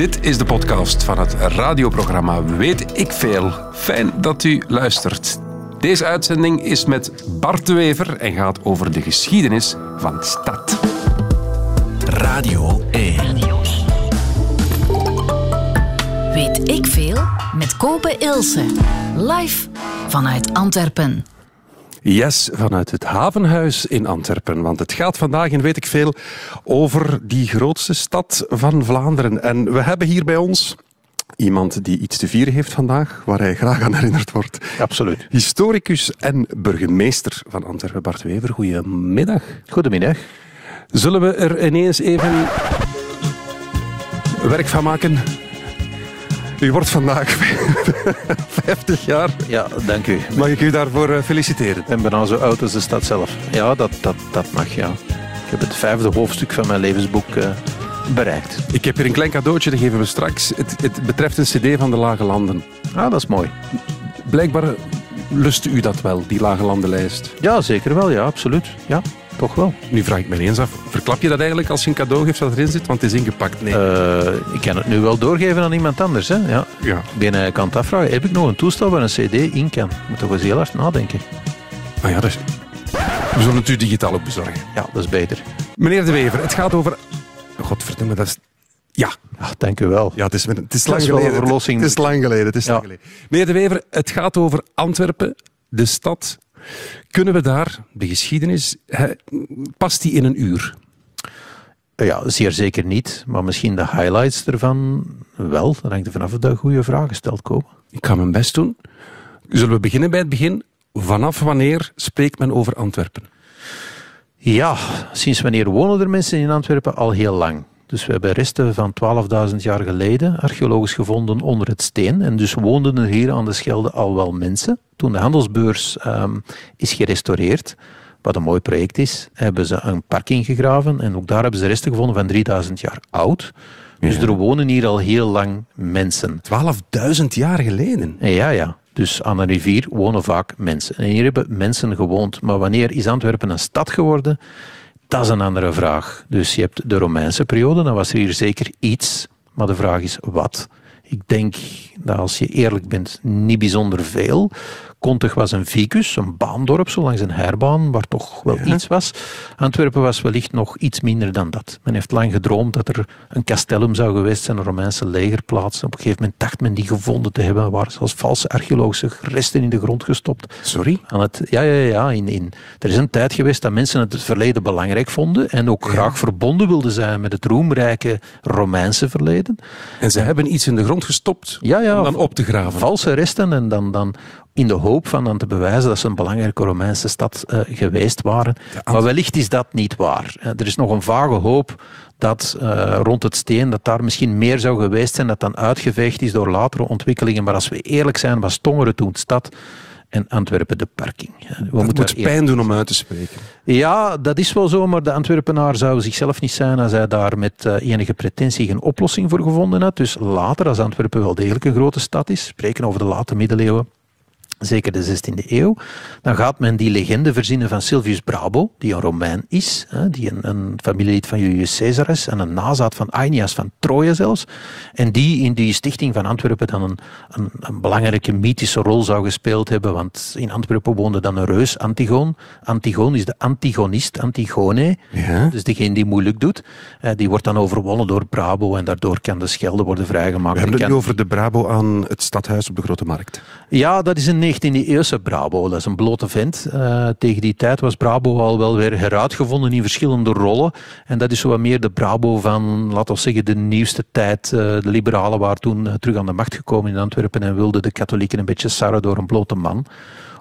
Dit is de podcast van het radioprogramma Weet ik Veel. Fijn dat u luistert. Deze uitzending is met Bart de Wever en gaat over de geschiedenis van de stad. Radio 1. Weet ik veel met Kopen Ilse. Live vanuit Antwerpen. Yes, vanuit het havenhuis in Antwerpen. Want het gaat vandaag in weet ik veel over die grootste stad van Vlaanderen. En we hebben hier bij ons iemand die iets te vieren heeft vandaag, waar hij graag aan herinnerd wordt. Absoluut. Historicus en burgemeester van Antwerpen, Bart Wever. Goedemiddag. Goedemiddag. Zullen we er ineens even werk van maken? U wordt vandaag 50 jaar. Ja, dank u. Mag ik u daarvoor eh, feliciteren? Ben bijna zo oud als de stad zelf. Ja, dat, dat, dat mag, ja. Ik heb het vijfde hoofdstuk van mijn levensboek uh, bereikt. Ik heb hier een klein cadeautje, dat geven we straks. Het, het betreft een cd van de Lage Landen. Ah, dat is mooi. Blijkbaar lust u dat wel, die Lage Landenlijst? Ja, zeker wel. Ja, absoluut. Ja toch wel. Nu vraag ik me eens af, verklap je dat eigenlijk als je een cadeau geeft dat erin zit? Want het is ingepakt. Nee. Uh, ik kan het nu wel doorgeven aan iemand anders. Hè? Ja. Ja. Binnen kan het afvragen, heb ik nog een toestel waar een cd in kan? Moet toch eens heel hard nadenken. Ah ja, dat is... We zullen het u digitaal ook bezorgen. Ja, dat is beter. Meneer De Wever, het gaat over... Godverdomme, dat is... Ja. Ach, dank u wel. Ja, het is, het is lang geleden. Het is lang geleden. Het is Ja. lang geleden. Meneer De Wever, het gaat over Antwerpen, de stad. Kunnen we daar, de geschiedenis, past die in een uur? Ja, zeer zeker niet. Maar misschien de highlights ervan wel. Dan hangt er vanaf of dat goede vragen stelt komen. Ik ga mijn best doen. Zullen we beginnen bij het begin? Vanaf wanneer spreekt men over Antwerpen? Ja, sinds wanneer wonen er mensen in Antwerpen? Al heel lang. Dus we hebben resten van 12.000 jaar geleden archeologisch gevonden onder het steen. En dus woonden er hier aan de Schelde al wel mensen. Toen de handelsbeurs ehm, is gerestaureerd, wat een mooi project is, hebben ze een parking gegraven. En ook daar hebben ze resten gevonden van 3000 jaar oud. Dus Ja. er wonen hier al heel lang mensen. 12.000 jaar geleden. En ja, ja. Dus aan een rivier wonen vaak mensen. En hier hebben mensen gewoond. Maar wanneer is Antwerpen een stad geworden? Dat is een andere vraag. Dus je hebt de Romeinse periode, dan was er hier zeker iets. Maar de vraag is wat? Ik denk dat als je eerlijk bent, niet bijzonder veel. Kontig was een vicus, een baandorp, zo langs een herbaan, waar toch wel Ja. iets was. Antwerpen was wellicht nog iets minder dan dat. Men heeft lang gedroomd dat er een castellum zou geweest zijn, een Romeinse legerplaats. Op een gegeven moment dacht men die gevonden te hebben, waar zelfs valse archeologische resten in de grond gestopt. Sorry? Aan het, ja, ja, ja. In, in, er is een tijd geweest dat mensen het verleden belangrijk vonden en ook graag verbonden wilden zijn met het roemrijke Romeinse verleden. En ze hebben iets in de grond gestopt Ja, ja. om dan op te graven. Valse resten en dan, dan in de hoop van dan te bewijzen dat ze een belangrijke Romeinse stad eh, geweest waren. Maar wellicht is dat niet waar. Er is nog een vage hoop dat eh, rond het steen, dat daar misschien meer zou geweest zijn, dat dan uitgeveegd is door latere ontwikkelingen. Maar als we eerlijk zijn, was Tongeren toen stad en Antwerpen de parking. We Het moeten moet pijn doen om uit te spreken. ja, dat is wel zo, maar de Antwerpenaar zou zichzelf niet zijn als hij daar met eh, enige pretentie geen oplossing voor gevonden had. Dus later, als Antwerpen wel degelijk een grote stad is, spreken over de late middeleeuwen, zeker de 16e eeuw, dan gaat men die legende verzinnen van Silvius Brabo, die een Romein is, hè, die een, een familielid van Julius Caesar is en een nazaat van Aeneas van Troje zelfs, en die in die stichting van Antwerpen dan een, een, een belangrijke mythische rol zou gespeeld hebben, want in Antwerpen woonde dan een reus, Antigoon. Antigoon is de antigonist, Antigone, Ja. dus degene die moeilijk doet. Eh, die wordt dan overwonnen door Brabo en daardoor kan de Schelde worden vrijgemaakt. We hebben En het nu over de Brabo aan het stadhuis op de Grote Markt. ja, dat is een 19e-eeuwse Brabo. Dat is een blote vent. Eh, tegen die tijd was Brabo al wel weer heruitgevonden in verschillende rollen. En dat is zo wat meer de Brabo van, laten we zeggen, de nieuwste tijd. Eh, de liberalen waren toen eh, terug aan de macht gekomen in Antwerpen en wilden de katholieken een beetje sarren door een blote man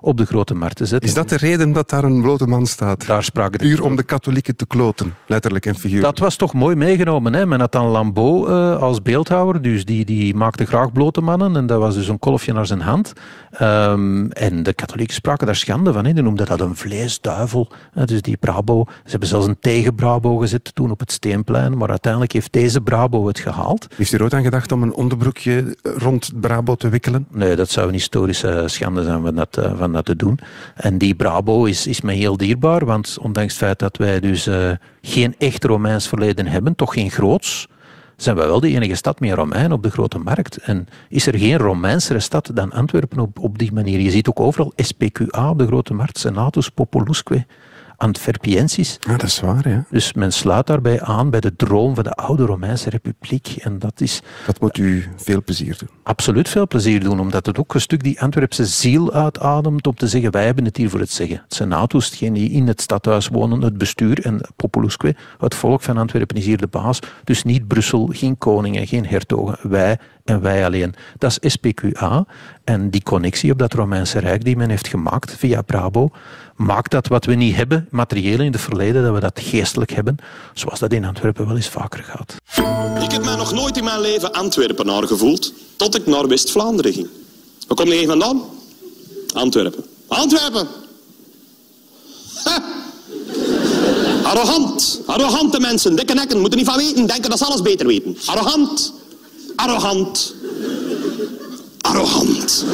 op de grote markt te zetten. Is dat de reden dat daar een blote man staat? Daar spraken de Puur om de katholieken te kloten, letterlijk en figuurlijk. Dat was toch mooi meegenomen. Hè? Men had dan Lambeau eh, als beeldhouwer, dus die, die maakte graag blote mannen. En dat was dus een kolfje naar zijn hand. Ehm, en de katholieken spraken daar schande van. Hè? Die noemden dat een vleesduivel. hè. Dus die Brabo, ze hebben zelfs een tegen Brabo gezet toen op het Steenplein. Maar uiteindelijk heeft deze Brabo het gehaald. Heeft u er ooit aan gedacht om een onderbroekje rond Brabo te wikkelen? Nee, dat zou een historische schande zijn van dat, eh, dat te doen. En die Brabo is, is mij heel dierbaar, want ondanks het feit dat wij dus eh, geen echt Romeins verleden hebben, toch geen groots, zijn we wel de enige stad met Romein op de grote markt. En is er geen Romeinsere stad dan Antwerpen op, op die manier? Je ziet ook overal SPQA op de grote markt, Senatus Populusque. Antwerpiensis. Ja, dat is waar, ja. Dus men sluit daarbij aan bij de droom van de oude Romeinse republiek. En dat is Dat moet u veel plezier doen. absoluut veel plezier doen, omdat het ook een stuk die Antwerpse ziel uitademt om te zeggen, wij hebben het hier voor het zeggen. Het senatus, hetgeen die in het stadhuis wonen, het bestuur en Populusque, het volk van Antwerpen is hier de baas. Dus niet Brussel, geen koningen, geen hertogen, wij en wij alleen. Dat is SPQA. En die connectie op dat Romeinse Rijk die men heeft gemaakt via Brabo, maakt dat wat we niet hebben, materieel in het verleden, dat we dat geestelijk hebben, zoals dat in Antwerpen wel eens vaker gaat. Ik heb mij nog nooit in mijn leven Antwerpenaar gevoeld, tot ik naar West-Vlaanderen ging. Waar kom je vandaan? Antwerpen. Antwerpen! Ha! Arrogant. Arrogante mensen, dikke nekken, moeten niet van weten, denken dat ze alles beter weten. Arrogant. Arrogant. Arrogant.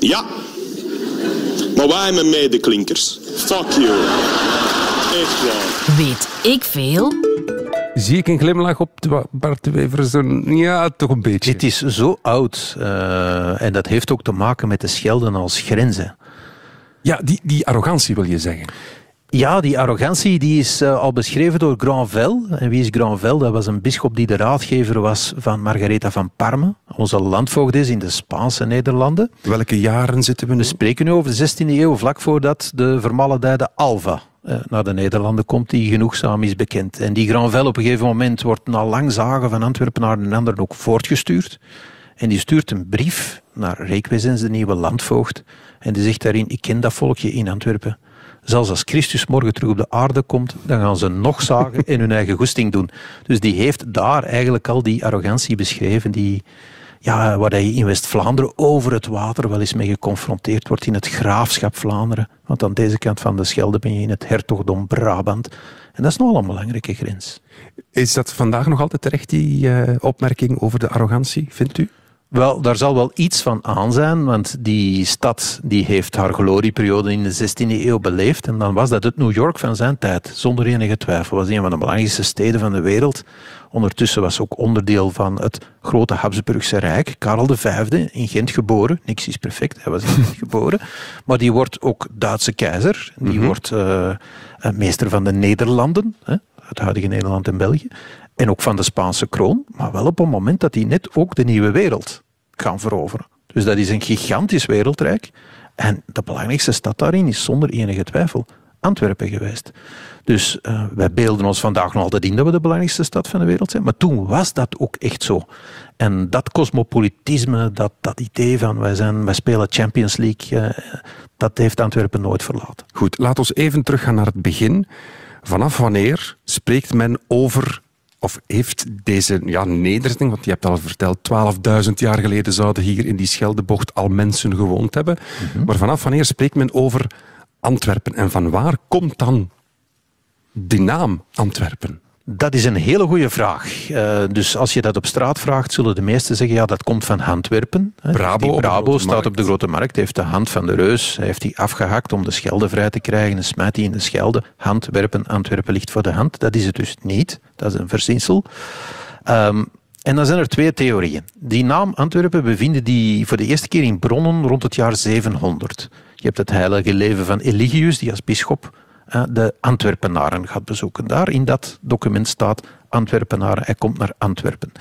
Ja. Maar wij mijn medeklinkers. Fuck you. Echt waar. Weet ik veel? Zie ik een glimlach op de Bart de Wever? Zo'n- Ja, toch een beetje. Dit is zo oud eh, en dat heeft ook te maken met de Schelden als grenzen. Ja, die, die arrogantie wil je zeggen. Ja, die arrogantie die is eh, al beschreven door Granvelle. En wie is Granvelle? Dat was een bisschop die de raadgever was van Margaretha van Parme, onze landvoogdis in de Spaanse Nederlanden. Welke jaren zitten we nu? We spreken nu over de 16e eeuw, vlak voordat de vermaledijde Alva eh, naar de Nederlanden komt, die genoegzaam is bekend. En die Granvelle op een gegeven moment wordt na lang zagen van Antwerpen naar een ander ook voortgestuurd. En die stuurt een brief naar Reekwezens, de nieuwe landvoogd. En die zegt daarin, ik ken dat volkje in Antwerpen. Zelfs als Christus morgen terug op de aarde komt, dan gaan ze nog zagen en hun eigen goesting doen. Dus die heeft daar eigenlijk al die arrogantie beschreven, die, ja, waar je in West-Vlaanderen over het water wel eens mee geconfronteerd wordt, in het graafschap Vlaanderen. Want aan deze kant van de Schelde ben je in het hertogdom Brabant. En dat is nogal een belangrijke grens. Is dat vandaag nog altijd terecht, die eh, opmerking over de arrogantie, vindt u? Wel, daar zal wel iets van aan zijn, want die stad die heeft haar glorieperiode in de 16e eeuw beleefd. En dan was dat het New York van zijn tijd, zonder enige twijfel. was een van de belangrijkste steden van de wereld. Ondertussen was ook onderdeel van het grote Habsburgse Rijk. Karel V in Gent geboren. Niks is perfect, hij was in Gent geboren. Maar die wordt ook Duitse keizer. Die wordt eh, eh, meester van de Nederlanden, hè, het huidige Nederland en België. En ook van de Spaanse kroon, maar wel op een moment dat hij net ook de nieuwe wereld gaan veroveren. Dus dat is een gigantisch wereldrijk. En de belangrijkste stad daarin is zonder enige twijfel Antwerpen geweest. Dus eh, wij beelden ons vandaag nog altijd in dat we de belangrijkste stad van de wereld zijn. Maar toen was dat ook echt zo. En dat cosmopolitisme, dat, dat idee van wij, zijn, wij spelen Champions League, eh, dat heeft Antwerpen nooit verlaten. Goed, laat ons even teruggaan naar het begin. Vanaf wanneer spreekt men over, of heeft deze ja, nederzetting, want je hebt al verteld, 12.000 jaar geleden zouden hier in die Scheldebocht al mensen gewoond hebben. Maar vanaf wanneer spreekt men over Antwerpen? En van waar komt dan die naam Antwerpen? Dat is een hele goede vraag. Eh, dus als je dat op straat vraagt, zullen de meesten zeggen, ja, dat komt van Antwerpen. hè. Brabo Die Brabo staat Markt. op de Grote Markt, heeft de hand van de reus, hij heeft die afgehakt om de Schelde vrij te krijgen en smijt die in de Schelde. Handwerpen, Antwerpen ligt voor de hand. Dat is het dus niet. Dat is een verzinsel. Ehm, en dan zijn er twee theorieën. Die naam Antwerpen bevinden die voor de eerste keer in bronnen rond het jaar 700. Je hebt het heilige leven van Eligius, die als bisschop eh, de Antwerpenaren gaat bezoeken. Daar in dat document staat Antwerpenaren, hij komt naar Antwerpen.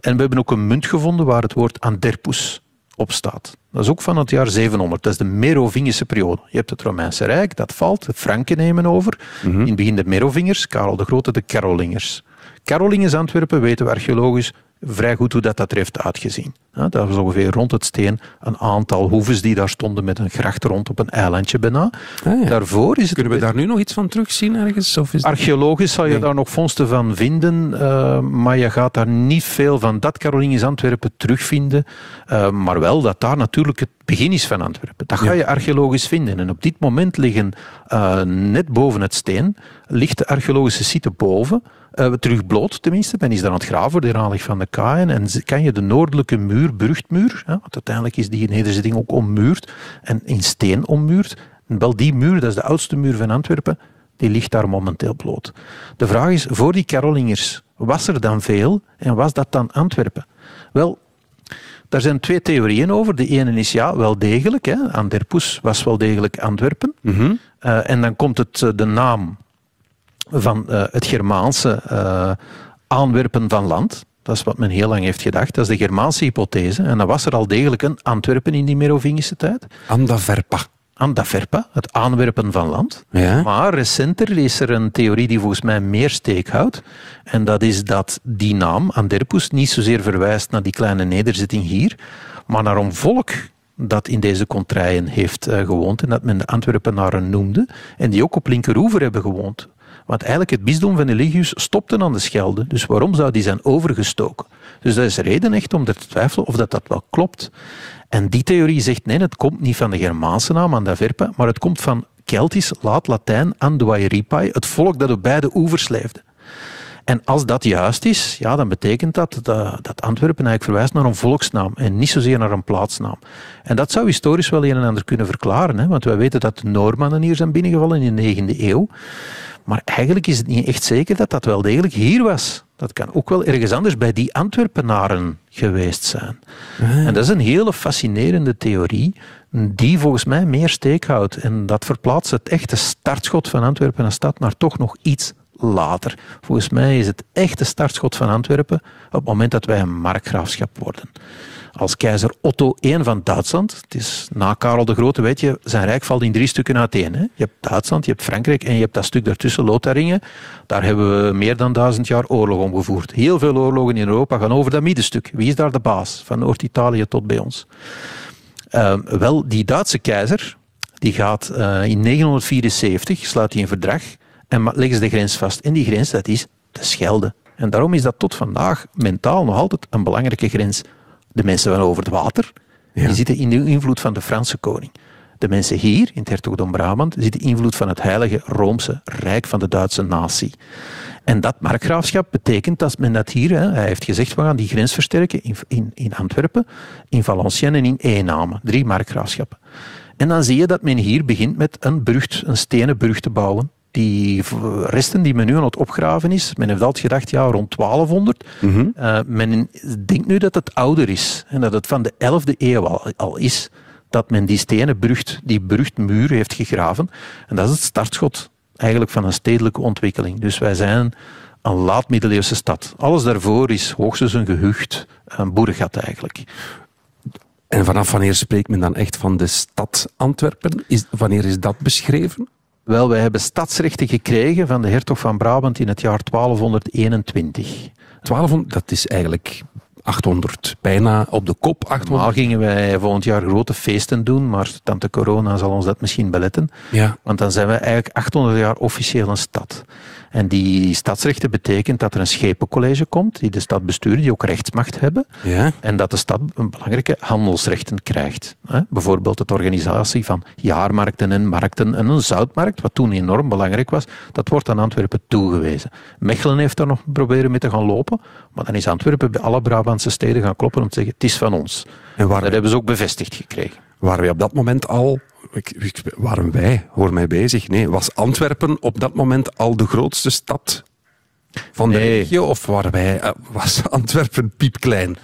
En we hebben ook een munt gevonden waar het woord Anderpus op staat. Dat is ook van het jaar 700. Dat is de Merovingische periode. Je hebt het Romeinse Rijk, dat valt. De Franken nemen over. In het begin de Merovingers, Karel de Grote, de Carolingers. Carolingers Antwerpen weten we archeologisch vrij goed hoe dat, dat er heeft uitgezien. Dat was ongeveer rond het steen een aantal hoeves die daar stonden met een gracht rond op een eilandje bijna. Ah, ja. Daarvoor is het Kunnen we daar nu nog iets van terugzien ergens? Of is Archeologisch zal je Nee. daar nog vondsten van vinden, eh, maar je gaat daar niet veel van dat Carolingisch Antwerpen terugvinden. Eh, maar wel dat daar natuurlijk het begin is van Antwerpen. Dat ga je archeologisch vinden. En op dit moment liggen eh, net boven het steen, ligt de archeologische site boven, eh, terug bloot tenminste. Men is daar aan het graven, de aanleg van de kaaien. En kan je de noordelijke muur, Burchtmuur, hè, want uiteindelijk is die nederzetting ook ommuurd en in steen ommuurd. En wel die muur, dat is de oudste muur van Antwerpen, die ligt daar momenteel bloot. De vraag is, voor die Carolingers, was er dan veel en was dat dan Antwerpen? Wel, daar zijn twee theorieën over. De ene is ja, wel degelijk. Hè. Anderpus was wel degelijk Antwerpen. Uh, en dan komt het, eh, de naam van uh, het Germaanse uh, aanwerpen van land. Dat is wat men heel lang heeft gedacht. Dat is de Germaanse hypothese. En dan was er al degelijk een Antwerpen in die Merovingische tijd. Andaverpa. Andaverpa, het aanwerpen van land. Ja. Maar recenter is er een theorie die volgens mij meer steek houdt. En dat is dat die naam, Anderpus, niet zozeer verwijst naar die kleine nederzetting hier, maar naar een volk dat in deze contraien heeft uh, gewoond en dat men de Antwerpenaren noemde en die ook op linkeroever hebben gewoond. Want eigenlijk het bisdom van Eligius stopte aan de Schelde. Dus waarom zou die zijn overgestoken? Dus dat is reden echt om te twijfelen of dat, dat wel klopt. En die theorie zegt nee, het komt niet van de Germaanse naam Andaverpa, maar het komt van Keltisch, laat Latijn, Anduairipai, het volk dat op beide oevers leefde. En als dat juist is, ja, dan betekent dat, dat dat Antwerpen eigenlijk verwijst naar een volksnaam en niet zozeer naar een plaatsnaam. En dat zou historisch wel een en ander kunnen verklaren, hè, want wij weten dat de Noormannen hier zijn binnengevallen in de 9e eeuw. Maar eigenlijk is het niet echt zeker dat dat wel degelijk hier was. Dat kan ook wel ergens anders bij die Antwerpenaren geweest zijn. En dat is een hele fascinerende theorie, die volgens mij meer steek houdt. En dat verplaatst het echte startschot van Antwerpen als stad naar toch nog iets later. Volgens mij is het echte startschot van Antwerpen op het moment dat wij een markgraafschap worden als keizer Otto I van Duitsland. Het is na Karel de Grote, weet je, zijn rijk valt in drie stukken uiteen. Hè? Je hebt Duitsland, je hebt Frankrijk en je hebt dat stuk daartussen, Lotharingen. Daar hebben we meer dan duizend jaar oorlog om gevoerd. Heel veel oorlogen in Europa gaan over dat middenstuk. Wie is daar de baas? Van Noord-Italië tot bij ons. Uh, wel, die Duitse keizer, die gaat uh, in 974, sluit hij een verdrag en leggen ze de grens vast. En die grens, dat is de Schelde. En daarom is dat tot vandaag mentaal nog altijd een belangrijke grens de mensen van over het water, ja. die zitten in de invloed van de Franse koning. De mensen hier, in het hertogdom Brabant, zitten in invloed van het heilige Roomse Rijk van de Duitse natie. En dat markgraafschap betekent dat men dat hier, hè, hij heeft gezegd, we gaan die grens versterken in, in, in Antwerpen, in Valenciennes en in Eename. Drie markgraafschappen. En dan zie je dat men hier begint met een brug, een stenen brug te bouwen die resten die men nu aan het opgraven is, men heeft altijd gedacht, ja, rond 1200. Mm uh, men denkt nu dat het ouder is en dat het van de 11e eeuw al, al is dat men die stenen brucht, die bruchtmuur heeft gegraven. En dat is het startschot eigenlijk van een stedelijke ontwikkeling. Dus wij zijn een laat-middeleeuwse stad. Alles daarvoor is hoogstens een gehucht, een boerengat eigenlijk. En vanaf wanneer spreekt men dan echt van de stad Antwerpen? Is, wanneer is dat beschreven? Wel, wij hebben stadsrechten gekregen van de hertog van Brabant in het jaar 1221. 1200, dat is eigenlijk 800, bijna op de kop. 800. Normaal gingen wij volgend jaar grote feesten doen, maar tante corona zal ons dat misschien beletten. Ja. Want dan zijn we eigenlijk 800 jaar officieel een stad. En die stadsrechten betekent dat er een schepencollege komt die de stad bestuurt, die ook rechtsmacht hebben. Ja. En dat de stad een belangrijke handelsrechten krijgt. Bijvoorbeeld het organisatie van jaarmarkten en markten en een zoutmarkt, wat toen enorm belangrijk was, dat wordt aan Antwerpen toegewezen. Mechelen heeft daar nog proberen mee te gaan lopen, maar dan is Antwerpen bij alle Steden gaan kloppen om te zeggen, het is van ons. En waar dat hebben ze ook bevestigd gekregen. Waren wij op dat moment al waren wij, hoor mij bezig. Nee, was Antwerpen op dat moment al de grootste stad van de Nee. regio? Of waren wij, eh, was Antwerpen piepklein?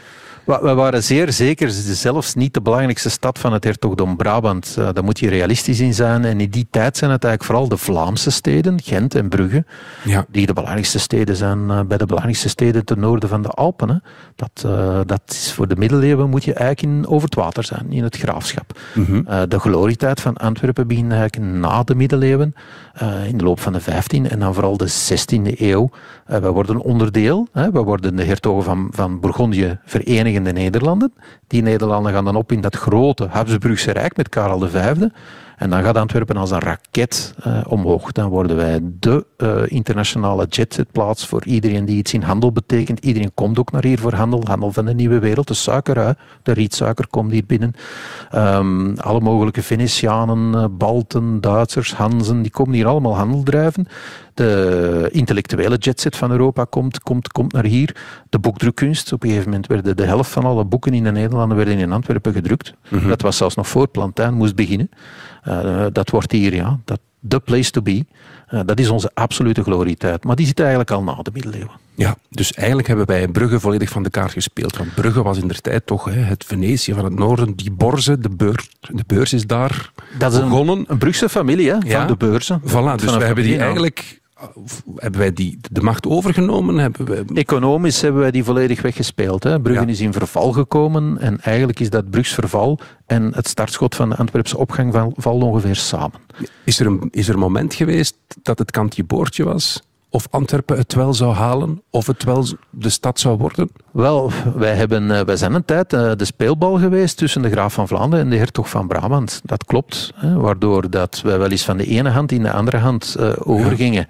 We waren zeer zeker zelfs niet de belangrijkste stad van het hertogdom Brabant. Uh, daar moet je realistisch in zijn. En in die tijd zijn het eigenlijk vooral de Vlaamse steden, Gent en Brugge, Ja. die de belangrijkste steden zijn uh, bij de belangrijkste steden ten noorden van de Alpen. Hè. Dat, uh, dat is voor de middeleeuwen moet je eigenlijk in, over het water zijn, in het graafschap. Mhm. de glorietijd van Antwerpen begint eigenlijk na de middeleeuwen, in de loop van de 15e en dan vooral de 16e eeuw. we worden onderdeel, hè, we worden de hertogen van, van Bourgondië verenigen de Nederlanden. Die Nederlanden gaan dan op in dat grote Habsburgse Rijk met Karel V. En dan gaat Antwerpen als een raket uh, omhoog. Dan worden wij de uh, internationale jetsetplaats voor iedereen die iets in handel betekent. Iedereen komt ook naar hier voor handel. Handel van de nieuwe wereld. De suikerui, de rietsuiker komt hier binnen. Um, alle mogelijke Venetianen, uh, Balten, Duitsers, Hanzen, die komen hier allemaal handel drijven. De intellectuele jetset van Europa komt, komt, komt naar hier. De boekdrukkunst. Op een gegeven moment werden de helft van alle boeken in de Nederlanden werden in Antwerpen gedrukt. Mm -hmm. Dat was zelfs nog voor Plantijn moest beginnen. Eh, dat wordt hier, ja, dat, the place to be. Eh, dat is onze absolute glorietijd. Maar die zit eigenlijk al na de middeleeuwen. Ja, dus eigenlijk hebben wij Brugge volledig van de kaart gespeeld. Want Brugge was in der tijd toch hè, het Venetië van het noorden. Die borzen, de, beurs, de beurs is daar Dat is begonnen. een, een Brugse familie hè, Ja. van de beurzen. Voilà, dus we hebben die eigenlijk... Hebben wij die, de macht overgenomen? Hebben Economisch hebben wij die volledig weggespeeld. Hè. Brugge Ja. is in verval gekomen en eigenlijk is dat Brugs verval en het startschot van de Antwerpse opgang val- valt ongeveer samen. is, er een, is er een moment geweest dat het kantje boordje was? Of Antwerpen het wel zou halen? Of het wel de stad zou worden? Wel, wij, hebben, eh, wij zijn een tijd eh, de speelbal geweest tussen de graaf van Vlaanderen en de hertog van Brabant. Dat klopt, hè, waardoor dat wij wel eens van de ene hand in de andere hand eh, overgingen.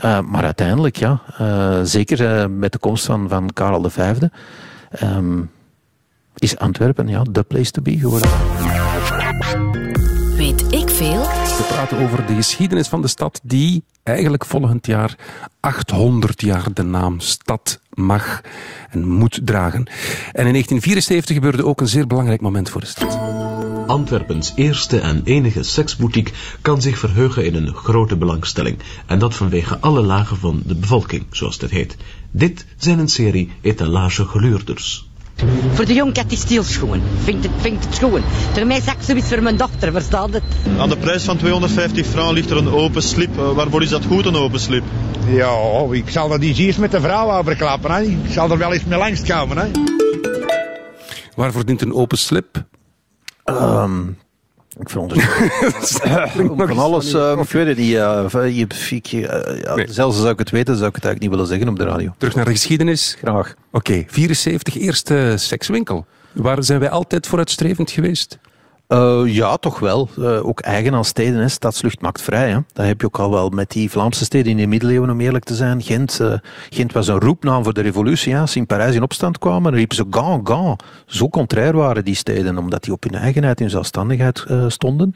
Eh, maar uiteindelijk, ja, eh, zeker eh, met de komst van, van Karel V, ehm, is Antwerpen ja, the place to be geworden. Weet ik veel? Over de geschiedenis van de stad die eigenlijk volgend jaar 800 jaar de naam stad mag en moet dragen. En in 1974 gebeurde ook een zeer belangrijk moment voor de stad. Antwerpens eerste en enige seksboutique kan zich verheugen in een grote belangstelling. En dat vanwege alle lagen van de bevolking, zoals het heet. Dit zijn een serie etalage geluurders. Voor de jong kat is stil schoon. Vindt het, vindt het schoon. Voor mij zakt zoiets voor mijn dochter, verstaat het? Aan de prijs van 250 frank ligt er een open slip. Eh, waarvoor is dat goed, een open slip? Ja, ik zal dat eens eerst met de vrouw overklappen. Hè. Ik zal er wel eens mee langskomen. Hè. Waarvoor dient een open slip? Ehm, ik veronderstel. Om van alles, eh, ik weet het niet. eh, je, eh, Nee. Zelfs zou ik het weten, zou ik het eigenlijk niet willen zeggen op de radio. Terug naar de geschiedenis. Graag. Oké, 74, eerste sekswinkel. Waar zijn wij altijd vooruitstrevend geweest? Eh, ja, toch wel. Eh, ook eigen aan steden. Hè. Stadslucht maakt vrij. Hè. Dat heb je ook al wel met die Vlaamse steden in de middeleeuwen, om eerlijk te zijn. Gent, eh, Gent was een roepnaam voor de revolutie. Ja. Als ze in Parijs in opstand kwamen, dan riepen ze Gand, Gand. Zo contrair waren die steden, omdat die op hun eigenheid en zelfstandigheid stonden.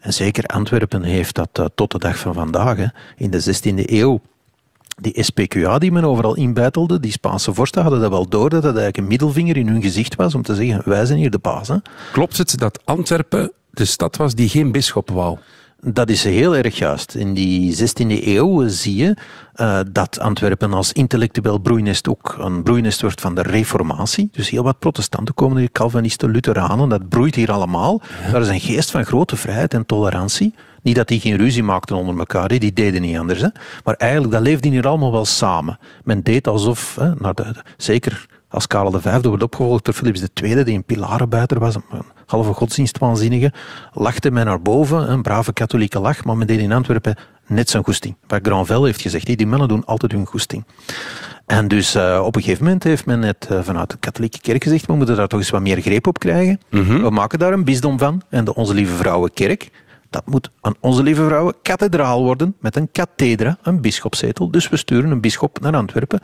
En zeker Antwerpen heeft dat tot de dag van vandaag. Hè. In de 16e eeuw die SPQA die men overal inbeitelde, die Spaanse vorsten hadden dat wel door dat dat eigenlijk een middelvinger in hun gezicht was om te zeggen, wij zijn hier de baas. Hè. Klopt het dat Antwerpen de stad was die geen bisschop wou? Dat is heel erg juist. In die 16e eeuw zie je eh, dat Antwerpen als intellectueel broeinest ook een broeinest wordt van de reformatie. Dus heel wat protestanten komen hier, Calvinisten, Lutheranen, dat broeit hier allemaal. Daar is een geest van grote vrijheid en tolerantie. Niet dat die geen ruzie maakten onder elkaar, die deden niet anders. Hè. Maar eigenlijk, dat leefde hier allemaal wel samen. Men deed alsof, hè, naar de, de- zeker als Karel V wordt opgevolgd door Philips II, die een pilarenbuiter was, een halve godsdienstwaanzinnige, lachte men naar boven, een brave katholieke lach, maar men deed in Antwerpen net zijn goesting. Wat Granvel heeft gezegd, die mannen doen altijd hun goesting. En dus eh, op een gegeven moment heeft men het eh, vanuit de katholieke kerk gezegd, we moeten daar toch eens wat meer greep op krijgen. We maken daar een bisdom van. En de Onze Lieve Vrouwenkerk, dat moet een Onze Lieve Vrouwen kathedraal worden met een kathedra, een bischopszetel. Dus we sturen een bischop naar Antwerpen.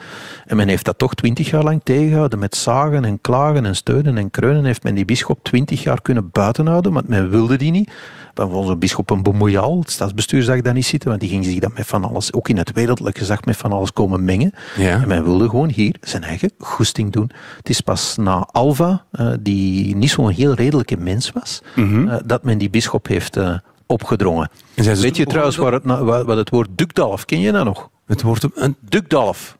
En men heeft dat toch twintig jaar lang tegengehouden. Met zagen en klagen en steunen en kreunen heeft men die bischop twintig jaar kunnen buitenhouden, want men wilde die niet. Van onze bischop een bemoeial, het stadsbestuur zag dat niet zitten, want die ging zich dat met van alles, ook in het wereldlijke zag met van alles komen mengen. Ja. En men wilde gewoon hier zijn eigen goesting doen. Het is pas na Alva, eh, die niet zo'n heel redelijke mens was, eh, dat men die bischop heeft eh, opgedrongen. Weet je trouwens waar het, wat het woord dukdalf, ken je dat nog? Het wordt een... Dukdalf.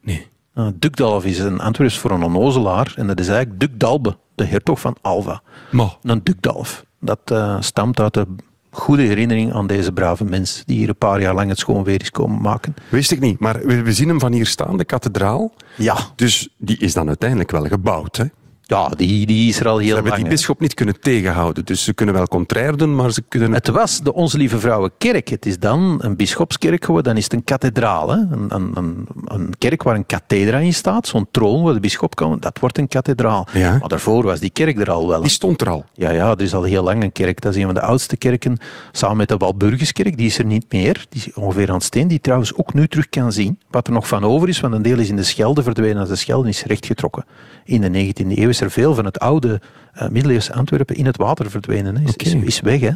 Nee. Uh, Dukdalf is een Antwerps voor een onnozelaar en dat is eigenlijk Dukdalbe, de hertog van Alva. Maar, Een Dukdalf. Dat eh, stamt uit de goede herinnering aan deze brave mens die hier een paar jaar lang het schoon weer is komen maken. wist ik niet. Maar we, we zien hem van hier staan, de kathedraal. Ja, Dus die is dan uiteindelijk wel gebouwd. Hè? Ja die, die is er al Ze heel hebben lang. die hè. bisschop niet kunnen tegenhouden. Dus ze kunnen wel contrair doen, maar ze kunnen... Het was de Onze Lieve Vrouwenkerk. Het is dan een bischopskerk geworden. Dan is het een kathedraal. Hè? Een, een, een, kerk waar een kathedra in staat. Zo'n troon waar de bischop kan. Dat wordt een kathedraal. Ja. Maar daarvoor was die kerk er al wel. Die stond er al. Ja, ja, er is al heel lang een kerk. Dat is een van de oudste kerken, samen met de Walburgiskerk. Die is er niet meer. Die is ongeveer aan het steen. Die trouwens ook nu terug kan zien. Wat er nog van over is, want een deel is in de Schelde verdwenen als de Schelde is rechtgetrokken. In de 19e eeuw er veel van het oude eh middeleeuwse Antwerpen in het water verdwenen. Hè. Is, is, is weg. Hè.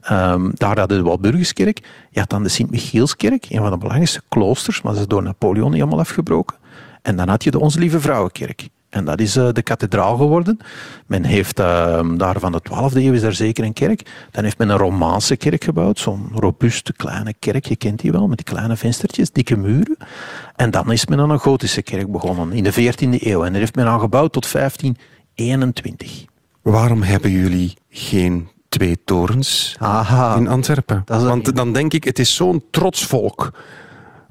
Ehm, daar hadden de Walburgiskerk. Je had dan de Sint-Michielskerk, een van de belangrijkste kloosters, maar dat is door Napoleon niet helemaal afgebroken. En dan had je de Onze Lieve Vrouwenkerk. En dat is eh, de kathedraal geworden. Men heeft uh, daar van de 12e eeuw is daar zeker een kerk. Dan heeft men een Romaanse kerk gebouwd. Zo'n robuuste kleine kerk, je kent die wel, met die kleine venstertjes, dikke muren. En dan is men aan een gotische kerk begonnen in de 14e eeuw. En daar heeft men aan gebouwd tot 1521. Waarom hebben jullie geen twee torens Aha. in Antwerpen? Want dan denk ik, het is zo'n trots volk.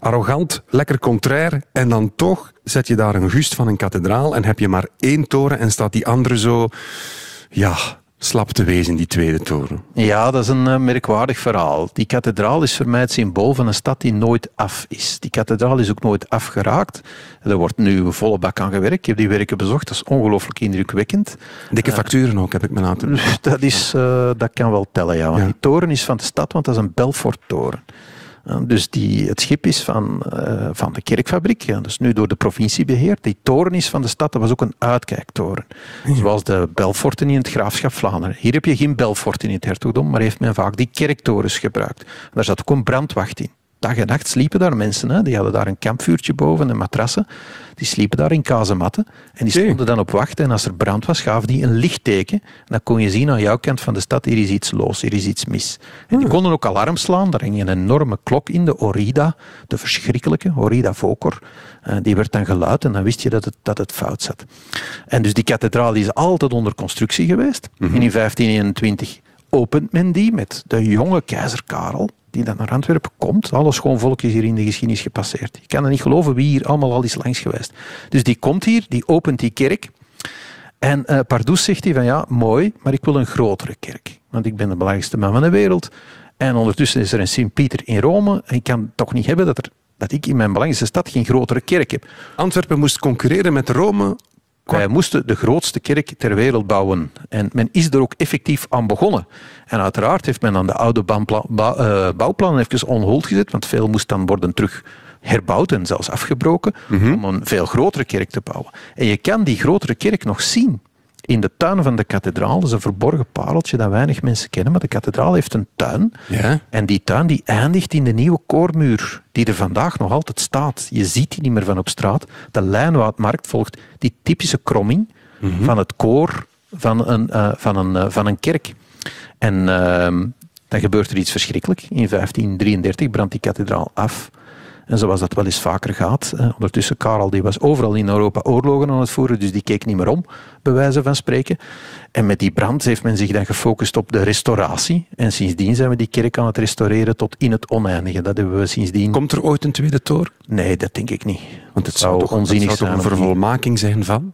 Arrogant, lekker contrair. En dan toch zet je daar een gust van een kathedraal en heb je maar één toren en staat die andere zo, ja, slap te wezen, die tweede toren. Ja, dat is een eh, merkwaardig verhaal. Die kathedraal is voor mij het symbool van een stad die nooit af is. Die kathedraal is ook nooit afgeraakt. Er wordt nu volle bak aan gewerkt. Ik heb die werken bezocht. Dat is ongelooflijk indrukwekkend. Dikke facturen ook, heb ik me laten... Dat, is, eh, dat kan wel tellen, ja. Want Ja. die toren is van de stad, want dat is een Belfort-toren. Eh, Dus die, het schip is van, eh, van de kerkfabriek, ja, is nu door de provincie beheerd. Die toren is van de stad, dat was ook een uitkijktoren. Zoals de Belforten in het graafschap Vlaanderen. Hier heb je geen Belforten in het hertogdom, maar heeft men vaak die kerktorens gebruikt. Daar zat ook een brandwacht in. Dag en nacht sliepen daar mensen. Hè. Die hadden daar een kampvuurtje boven en matrassen. Die sliepen daar in kazematten. En die stonden dan op wacht. En als er brand was, gaven die een lichtteken. En dan kon je zien aan jouw kant van de stad, hier is iets los, hier is iets mis. En die konden ook alarm slaan. Daar hing een enorme klok in, de Orida. De verschrikkelijke, Orida Vocor. Eh, die werd dan geluid en dan wist je dat het, dat het fout zat. En dus die kathedraal die is altijd onder constructie geweest. En in 1521 opent men die met de jonge keizer Karel, die dan naar Antwerpen komt. Alle schoonvolk is hier in de geschiedenis gepasseerd. Je kan er niet geloven wie hier allemaal al is langs geweest. Dus die komt hier, die opent die kerk. En Pardoes zegt hij van ja, mooi, maar ik wil een grotere kerk. Want ik ben de belangrijkste man van de wereld. En ondertussen is er een Sint-Pieter in Rome. En ik kan toch niet hebben dat, er, dat ik in mijn belangrijkste stad geen grotere kerk heb. Antwerpen moest concurreren met Rome. Wij moesten de grootste kerk ter wereld bouwen. En men is er ook effectief aan begonnen. En uiteraard heeft men dan de oude eh, bouwplannen even on hold gezet, want veel moest dan worden terug herbouwd en zelfs afgebroken om een veel grotere kerk te bouwen. En je kan die grotere kerk nog zien in de tuin van de kathedraal. Dat is een verborgen pareltje dat weinig mensen kennen, maar de kathedraal heeft een tuin. Ja. En die tuin die eindigt in de nieuwe koormuur, die er vandaag nog altijd staat. Je ziet die niet meer van op straat. De lijnwoudmarkt volgt die typische kromming van het koor van een, eh, van een, eh, van een kerk. En ehm, dan gebeurt er iets verschrikkelijk. In 1533 brandt die kathedraal af. En zoals dat wel eens vaker gaat. eh, ondertussen, Karel die was overal in Europa oorlogen aan het voeren, dus die keek niet meer om, bij wijze van spreken. En met die brand heeft men zich dan gefocust op de restauratie. En sindsdien zijn we die kerk aan het restaureren tot in het oneindige. Dat hebben we sindsdien... Komt er ooit een tweede toren? Nee, dat denk ik niet. Want het zou, toch, het onzinnig zou toch zijn. een om die- vervolmaking zijn van?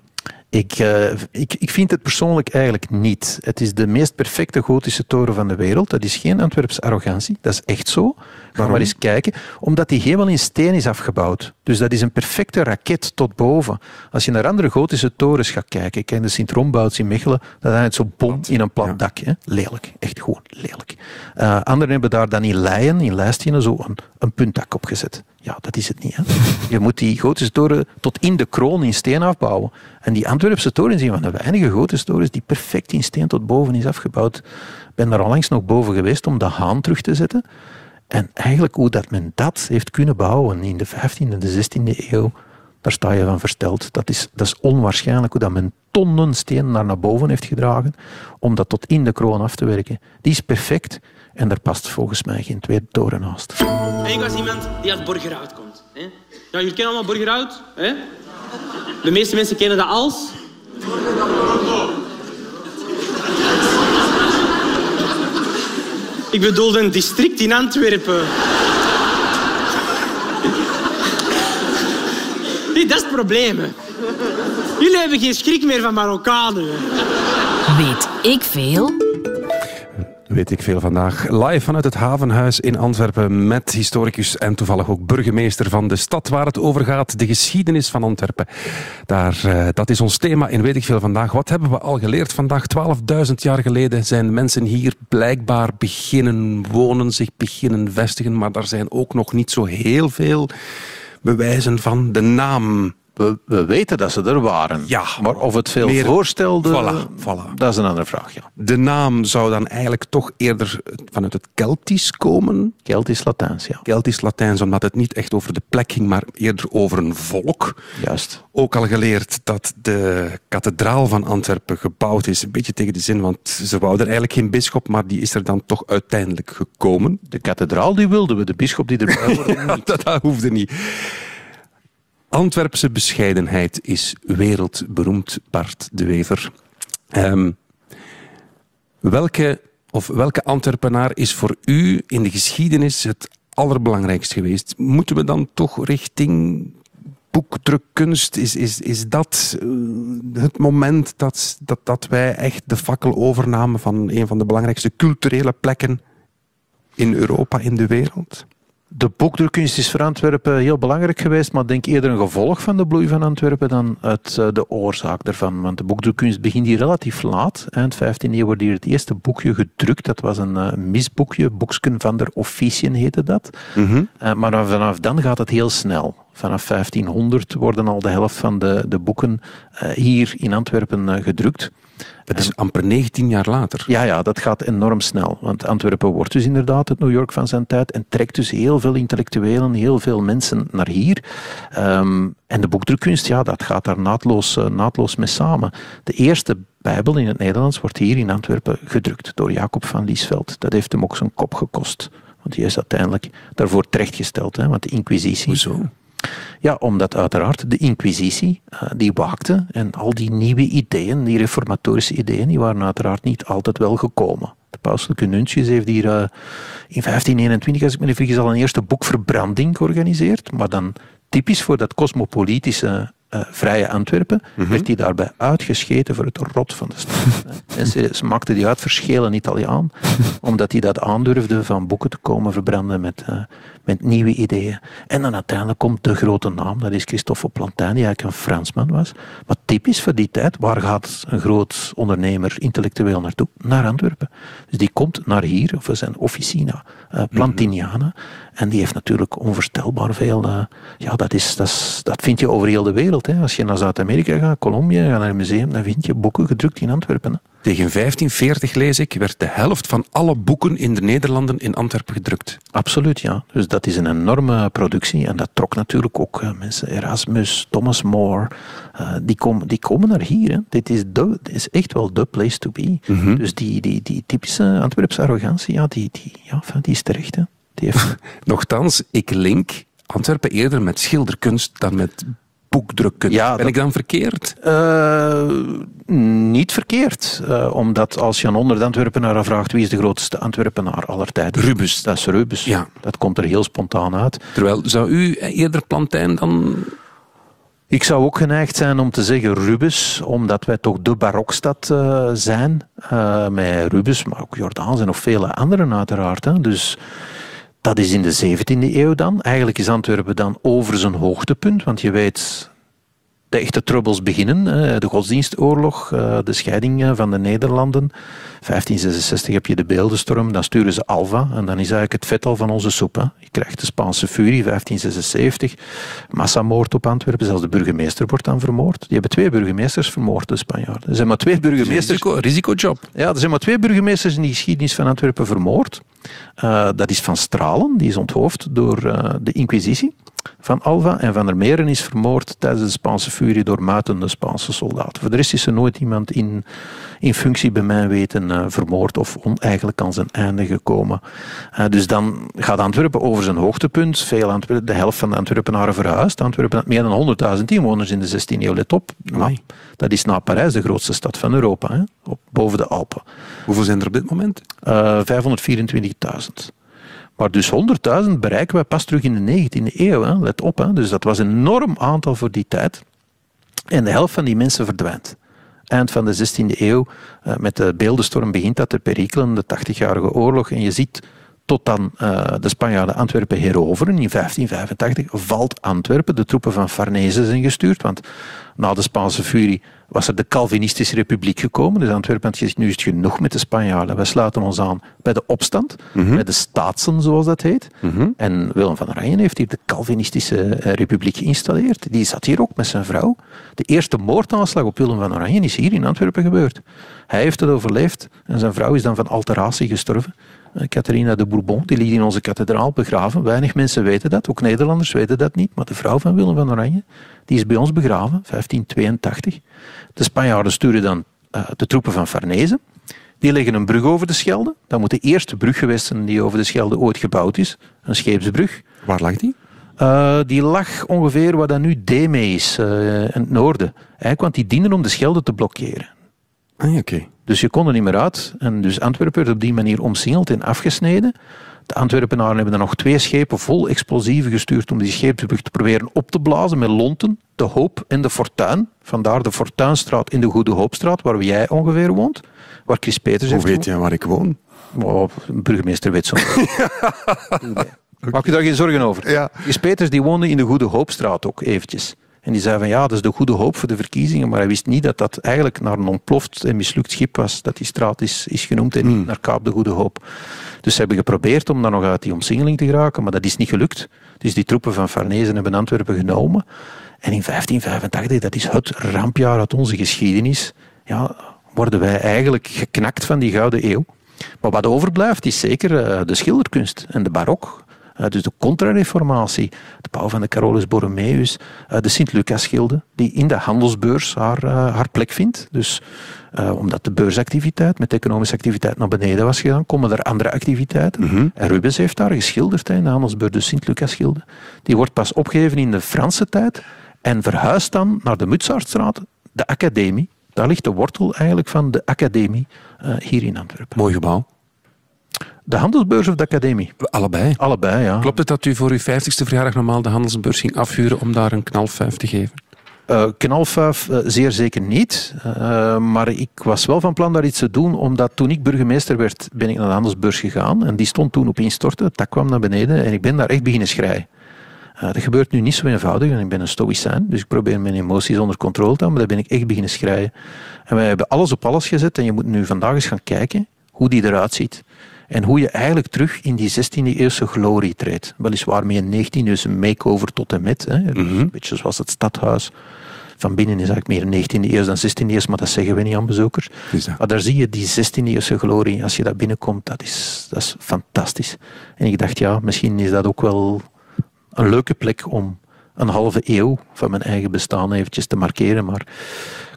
Ik, eh, ik, ik vind het persoonlijk eigenlijk niet. Het is de meest perfecte gotische toren van de wereld. Dat is geen Antwerpse arrogantie. Dat is echt zo. Ga maar eens kijken. Omdat die helemaal in steen is afgebouwd. Dus dat is een perfecte raket tot boven. Als je naar andere gotische torens gaat kijken. Kijk, de Sint-Rombouts in Mechelen. Dat hangt zo bom in een plat dak. Hè. Lelijk. Echt gewoon lelijk. Eh, anderen hebben daar dan in Leien, in Leistinen, zo een, een puntdak opgezet. Ja, dat is het niet. Hè. Je moet die gotische toren tot in de kroon in steen afbouwen. En die Antwerpse toren is een van de weinige gotische torens die perfect in steen tot boven is afgebouwd. Ik ben daar onlangs nog boven geweest om de haan terug te zetten. En eigenlijk hoe dat men dat heeft kunnen bouwen in de 15e en de 16e eeuw, daar sta je van versteld. Dat is, dat is onwaarschijnlijk hoe dat men tonnen steen naar naar boven heeft gedragen om dat tot in de kroon af te werken. Die is perfect en daar past volgens mij geen tweede toren naast. En ik was iemand die uit Borgerhout komt. Hè? Ja, jullie kennen allemaal Borgerhout? Hè? De meeste mensen kennen dat als... Ik bedoelde een district in Antwerpen. Nee, dat is het probleem. hè. Jullie hebben geen schrik meer van Marokkanen. Weet ik veel? Weet ik veel vandaag. Live vanuit het Havenhuis in Antwerpen met historicus en toevallig ook burgemeester van de stad waar het over gaat, de geschiedenis van Antwerpen. Daar, eh, dat is ons thema in Weet ik veel vandaag. Wat hebben we al geleerd vandaag? 12.000 jaar geleden zijn mensen hier blijkbaar beginnen wonen, zich beginnen vestigen, maar daar zijn ook nog niet zo heel veel bewijzen van de naam we, we weten dat ze er waren. Ja, maar of het veel meer- voorstelde, Voilà, voilà. dat is een andere vraag. Ja. De naam zou dan eigenlijk toch eerder vanuit het Keltisch komen. Keltisch-Latijns, ja. Keltisch-Latijns, omdat het niet echt over de plek ging, maar eerder over een volk. Juist. Ook al geleerd dat de kathedraal van Antwerpen gebouwd is, een beetje tegen de zin, want ze wouden er eigenlijk geen bisschop, maar die is er dan toch uiteindelijk gekomen. De kathedraal die wilden we, de bisschop die hoorde. Ja, dat, dat hoefde niet. Antwerpse bescheidenheid is wereldberoemd, Bart de Wever. Ehm, welke, of welke Antwerpenaar is voor u in de geschiedenis het allerbelangrijkst geweest? Moeten we dan toch richting boekdrukkunst? Is, is, is dat eh, het moment dat, dat, dat wij echt de fakkel overnamen van een van de belangrijkste culturele plekken in Europa, in de wereld? De boekdrukkunst is voor Antwerpen heel belangrijk geweest, maar denk eerder een gevolg van de bloei van Antwerpen dan uit eh, de oorzaak daarvan. Want de boekdrukkunst begint hier relatief laat. Eind 15e eeuw wordt hier het eerste boekje gedrukt. Dat was een eh, misboekje, Boeksken van der Officiën heette dat. Eh, maar vanaf dan gaat het heel snel. Vanaf 1500 worden al de helft van de, de boeken eh, hier in Antwerpen eh, gedrukt. Dat is amper 19 jaar later. Ja, ja, dat gaat enorm snel. Want Antwerpen wordt dus inderdaad het New York van zijn tijd en trekt dus heel veel intellectuelen, heel veel mensen naar hier. Ehm, en de boekdrukkunst, ja, dat gaat daar naadloos, eh, naadloos mee samen. De eerste Bijbel in het Nederlands wordt hier in Antwerpen gedrukt door Jacob van Liesveld. Dat heeft hem ook zijn kop gekost. Want die is uiteindelijk daarvoor terechtgesteld, hè, want de Inquisitie. Hoezo? Ja, omdat uiteraard de Inquisitie eh, die waakte en al die nieuwe ideeën, die reformatorische ideeën, die waren uiteraard niet altijd wel gekomen. De pauselijke nuntius heeft hier eh, in 1521, als ik me niet vergis, al een eerste boekverbranding georganiseerd, maar dan typisch voor dat cosmopolitische eh, vrije Antwerpen, werd hij daarbij uitgescheten voor het rot van de stad. en ze, ze maakten die uit verschelen Italiaan, omdat hij dat aandurfde van boeken te komen verbranden met, met nieuwe ideeën. En dan uiteindelijk komt de grote naam, dat is Christophe Plantin, die eigenlijk een Fransman was. Maar typisch voor die tijd, waar gaat een groot ondernemer, intellectueel naartoe? Naar Antwerpen. Dus die komt naar hier, voor zijn officina, eh, Plantiniana. En die heeft natuurlijk onvoorstelbaar veel. eh, ja, dat, is, dat, is, dat vind je over heel de wereld. Hè. Als je naar Zuid-Amerika gaat, Colombia, gaat naar een museum, dan vind je boeken gedrukt in Antwerpen. Hè. Tegen 1540 lees ik, werd de helft van alle boeken in de Nederlanden in Antwerpen gedrukt. Absoluut, ja. Dus dat is een enorme productie. En dat trok natuurlijk ook eh, mensen. Erasmus, Thomas More, eh, die, komen die komen naar hier. Hè. Dit, is de, dit is echt wel de place to be. Dus die, die, die typische Antwerpse arrogantie, ja, die, die, ja, die is terecht. Hè. Die heeft, Nochtans, ik link Antwerpen eerder met schilderkunst dan met boekdrukkunst. Ja, ben dat- ik dan verkeerd? Eh, niet verkeerd. Eh, omdat als je aan onder de Antwerpenaren vraagt wie is de grootste Antwerpenaar aller tijden? Rubens. Dat is Rubens. Ja. Dat komt er heel spontaan uit. Terwijl, zou u eerder Plantijn dan... Ik zou ook geneigd zijn om te zeggen Rubens, omdat wij toch de barokstad eh, zijn. met Rubens, maar ook Jordaans en nog vele anderen uiteraard. Hè. Dus dat is in de 17e eeuw dan. Eigenlijk is Antwerpen dan over zijn hoogtepunt, want je weet... De echte troubles beginnen, de godsdienstoorlog, eh, de scheiding van de Nederlanden. 1566 heb je de beeldenstorm, dan sturen ze Alva en dan is eigenlijk het vet al van onze soep. Hè. Je krijgt de Spaanse furie, 1576, massamoord op Antwerpen, zelfs de burgemeester wordt dan vermoord. Die hebben twee burgemeesters vermoord, de Spanjaarden. Er zijn maar twee burgemeesters... Risico, risicojob. Ja, er zijn maar twee burgemeesters in de geschiedenis van Antwerpen vermoord. Eh, dat is Van Stralen, die is onthoofd door eh, de Inquisitie van Alva. En Van der Meren is vermoord tijdens de Spaanse furie door muitende Spaanse soldaten. Voor de rest is er nooit iemand in, in functie bij mijn weten eh, vermoord of oneigenlijk aan zijn einde gekomen. Eh, dus dan gaat Antwerpen over zijn hoogtepunt. Veel Antwerpen, de helft van de Antwerpenaren verhuisd. Antwerpen had meer dan 100.000 inwoners in de 16e eeuw. Let op. Nou, dat is na Parijs de grootste stad van Europa, hè, op, boven de Alpen. Hoeveel zijn er op dit moment? Eh, 524.000. Maar dus 100.000 bereiken wij pas terug in de 19e eeuw. Hè. Let op, hè. dus dat was een enorm aantal voor die tijd. En de helft van die mensen verdwijnt. Eind van de 16e eeuw, eh, met de beeldenstorm begint dat te perikelen, de 80-jarige oorlog. En je ziet tot dan uh, de Spanjaarden Antwerpen heroveren. In 1585 valt Antwerpen. De troepen van Farnese zijn gestuurd, want na de Spaanse furie was er de Calvinistische Republiek gekomen. Dus Antwerpen had gezegd, nu is het genoeg met de Spanjaarden. Wij sluiten ons aan bij de opstand, Mhm. bij de staatsen, zoals dat heet. En Willem van Oranje heeft hier de Calvinistische eh, Republiek geïnstalleerd. Die zat hier ook met zijn vrouw. De eerste moordaanslag op Willem van Oranje is hier in Antwerpen gebeurd. Hij heeft het overleefd en zijn vrouw is dan van alteratie gestorven. Eh, Catharina de Bourbon, die ligt in onze kathedraal begraven. Weinig mensen weten dat, ook Nederlanders weten dat niet. Maar de vrouw van Willem van Oranje, die is bij ons begraven, 1582. De Spanjaarden sturen dan eh, de troepen van Farnese. Die leggen een brug over de Schelde. Dat moet de eerste brug geweest zijn die over de Schelde ooit gebouwd is. Een scheepsbrug. Waar lag die? Uh, die lag ongeveer waar dat nu Deme is, uh, in het noorden. Eigenlijk, want die dienen om de Schelde te blokkeren. Ah, oké. Dus je kon er niet meer uit. En dus Antwerpen werd op die manier omsingeld en afgesneden. De Antwerpenaren hebben dan nog twee schepen vol explosieven gestuurd om die scheepsbrug te proberen op te blazen met lonten, de Hoop en de Fortuin. Vandaar de Fortuinstraat in de Goede Hoopstraat, waar jij ongeveer woont. Waar Chris Peters Hoe weet je waar ik woon? Oh, burgemeester weet zo. Maak je daar geen zorgen over. Ja. Chris Peters die woonde in de Goede Hoopstraat ook eventjes. En die zei van ja, dat is de goede hoop voor de verkiezingen, maar hij wist niet dat dat eigenlijk naar een ontploft en mislukt schip was, dat die straat is, is genoemd en niet naar Kaap de Goede Hoop. Dus ze hebben geprobeerd om dan nog uit die omsingeling te geraken, maar dat is niet gelukt. Dus die troepen van Farnese hebben Antwerpen genomen. En in 1585, dat is het rampjaar uit onze geschiedenis, ja, worden wij eigenlijk geknakt van die gouden eeuw. Maar wat overblijft is zeker uh, de schilderkunst en de barok. Uh, dus de contrareformatie, de bouw van de Carolus Borromeus, uh, de Sint-Lucas-schilde, die in de handelsbeurs haar, haar plek vindt. Dus omdat de beursactiviteit met de economische activiteit naar beneden was gegaan, komen er andere activiteiten. Mhm. En Rubens heeft daar geschilderd in de handelsbeurs, de Sint-Lucas-schilde. Die wordt pas opgegeven in de Franse tijd en verhuist dan naar de Mutsaartstraat, de academie. Daar ligt de wortel eigenlijk van de academie uh, hier in Antwerpen. Mooi gebouw. De handelsbeurs of de academie? Allebei. Allebei, ja. Klopt het dat u voor uw 50ste verjaardag normaal de handelsbeurs ging afhuren om daar een knalfuif te geven? Uh, knalfuif uh, zeer zeker niet. Uh, maar ik was wel van plan daar iets te doen, omdat toen ik burgemeester werd, ben ik naar de handelsbeurs gegaan. En die stond toen op instorten. Dak kwam naar beneden en ik ben daar echt beginnen schrijven. Dat gebeurt nu niet zo eenvoudig en ik ben een stoïcijn, dus ik probeer mijn emoties onder controle te houden, maar daar ben ik echt beginnen schrijven. En wij hebben alles op alles gezet en je moet nu vandaag eens gaan kijken hoe die eruit ziet. En hoe je eigenlijk terug in die 16e eeuwse glorie treedt. Weliswaar met een 19e eeuwse makeover tot en met. Hè. Mm -hmm. Een beetje zoals het stadhuis. Van binnen is eigenlijk meer 19e eeuw dan 16e eeuw, maar dat zeggen we niet aan bezoekers. Maar daar zie je die 16e eeuwse glorie. Als je daar binnenkomt, dat is, dat is fantastisch. En ik dacht, ja, misschien is dat ook wel een leuke plek om een halve eeuw van mijn eigen bestaan eventjes te markeren. Maar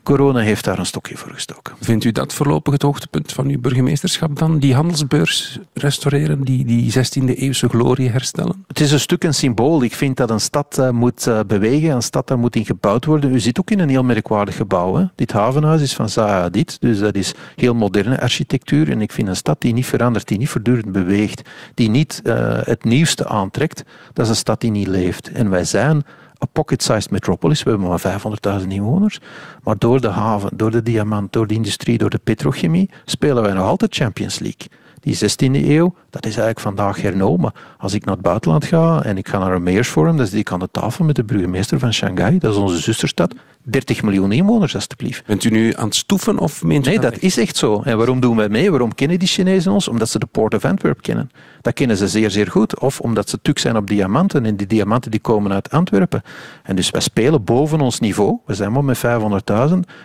corona heeft daar een stokje voor gestoken. Vindt u dat voorlopig het hoogtepunt van uw burgemeesterschap dan? Die handelsbeurs restaureren, die, die 16e eeuwse glorie herstellen? Het is een stuk een symbool. Ik vind dat een stad uh, moet uh, bewegen, een stad daar moet in gebouwd worden. U zit ook in een heel merkwaardig gebouw. Hè? Dit havenhuis is van Zaha Hadid, dus dat is heel moderne architectuur. En ik vind een stad die niet verandert, die niet voortdurend beweegt, die niet uh, het nieuwste aantrekt, dat is een stad die niet leeft. En wij zijn een pocket-sized metropolis. We hebben maar 500.000 inwoners. Maar door de haven, door de diamant, door de industrie, door de petrochemie spelen wij nog altijd Champions League. Die 16e eeuw, dat is eigenlijk vandaag hernomen. Als ik naar het buitenland ga en ik ga naar een mayorsforum, dan zit ik aan de tafel met de burgemeester van Shanghai, dat is onze zusterstad. 30 miljoen inwoners, alstublieft. Bent u nu aan het stoeven of meent u Nee, dat is echt zo. En waarom doen wij mee? Waarom kennen die Chinezen ons? Omdat ze de Port of Antwerp kennen. Dat kennen ze zeer, zeer goed. Of omdat ze tuk zijn op diamanten. En die diamanten die komen uit Antwerpen. En dus wij spelen boven ons niveau. We zijn maar met 500.000.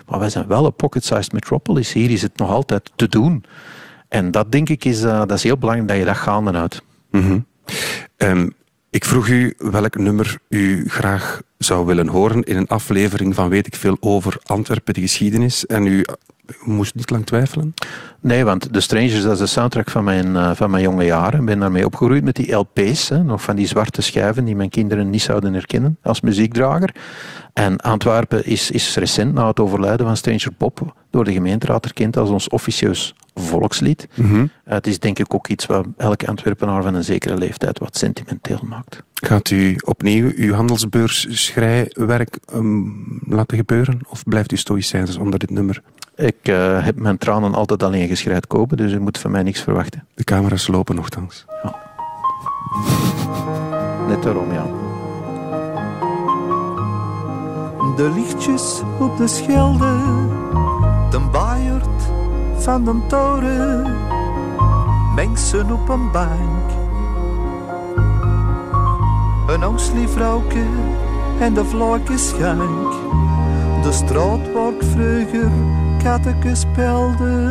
Maar wij zijn wel een pocket-sized metropolis. Hier is het nog altijd te doen. En dat denk ik is, uh, dat is heel belangrijk dat je dat gaande houdt. Mm -hmm. um, ik vroeg u welk nummer u graag zou willen horen in een aflevering van weet ik veel over Antwerpen, de geschiedenis. En u moest niet lang twijfelen? Nee, want The Strangers, dat is de soundtrack van mijn, uh, van mijn jonge jaren. Ik ben daarmee opgegroeid met die LP's, hè, nog van die zwarte schijven die mijn kinderen niet zouden herkennen als muziekdrager. En Antwerpen is, is recent, na het overlijden van Stranger Pop, door de gemeenteraad erkend als ons officieus volkslied. Mm -hmm. uh, het is denk ik ook iets wat elke Antwerpenaar van een zekere leeftijd wat sentimenteel maakt. Gaat u opnieuw uw handelsbeurs-schrijwerk ehm, laten gebeuren? Of blijft u stoïcijns onder dit nummer? Ik eh, heb mijn tranen altijd alleen geschreid kopen, dus u moet van mij niks verwachten. De camera's lopen nogthans. Net daarom, ja. De lichtjes op de schelde, de baaierd van de toren, mensen op een bank. Een angstig vrouwke en de vlakke schank. De straat waar ik vroeger katteke speelde.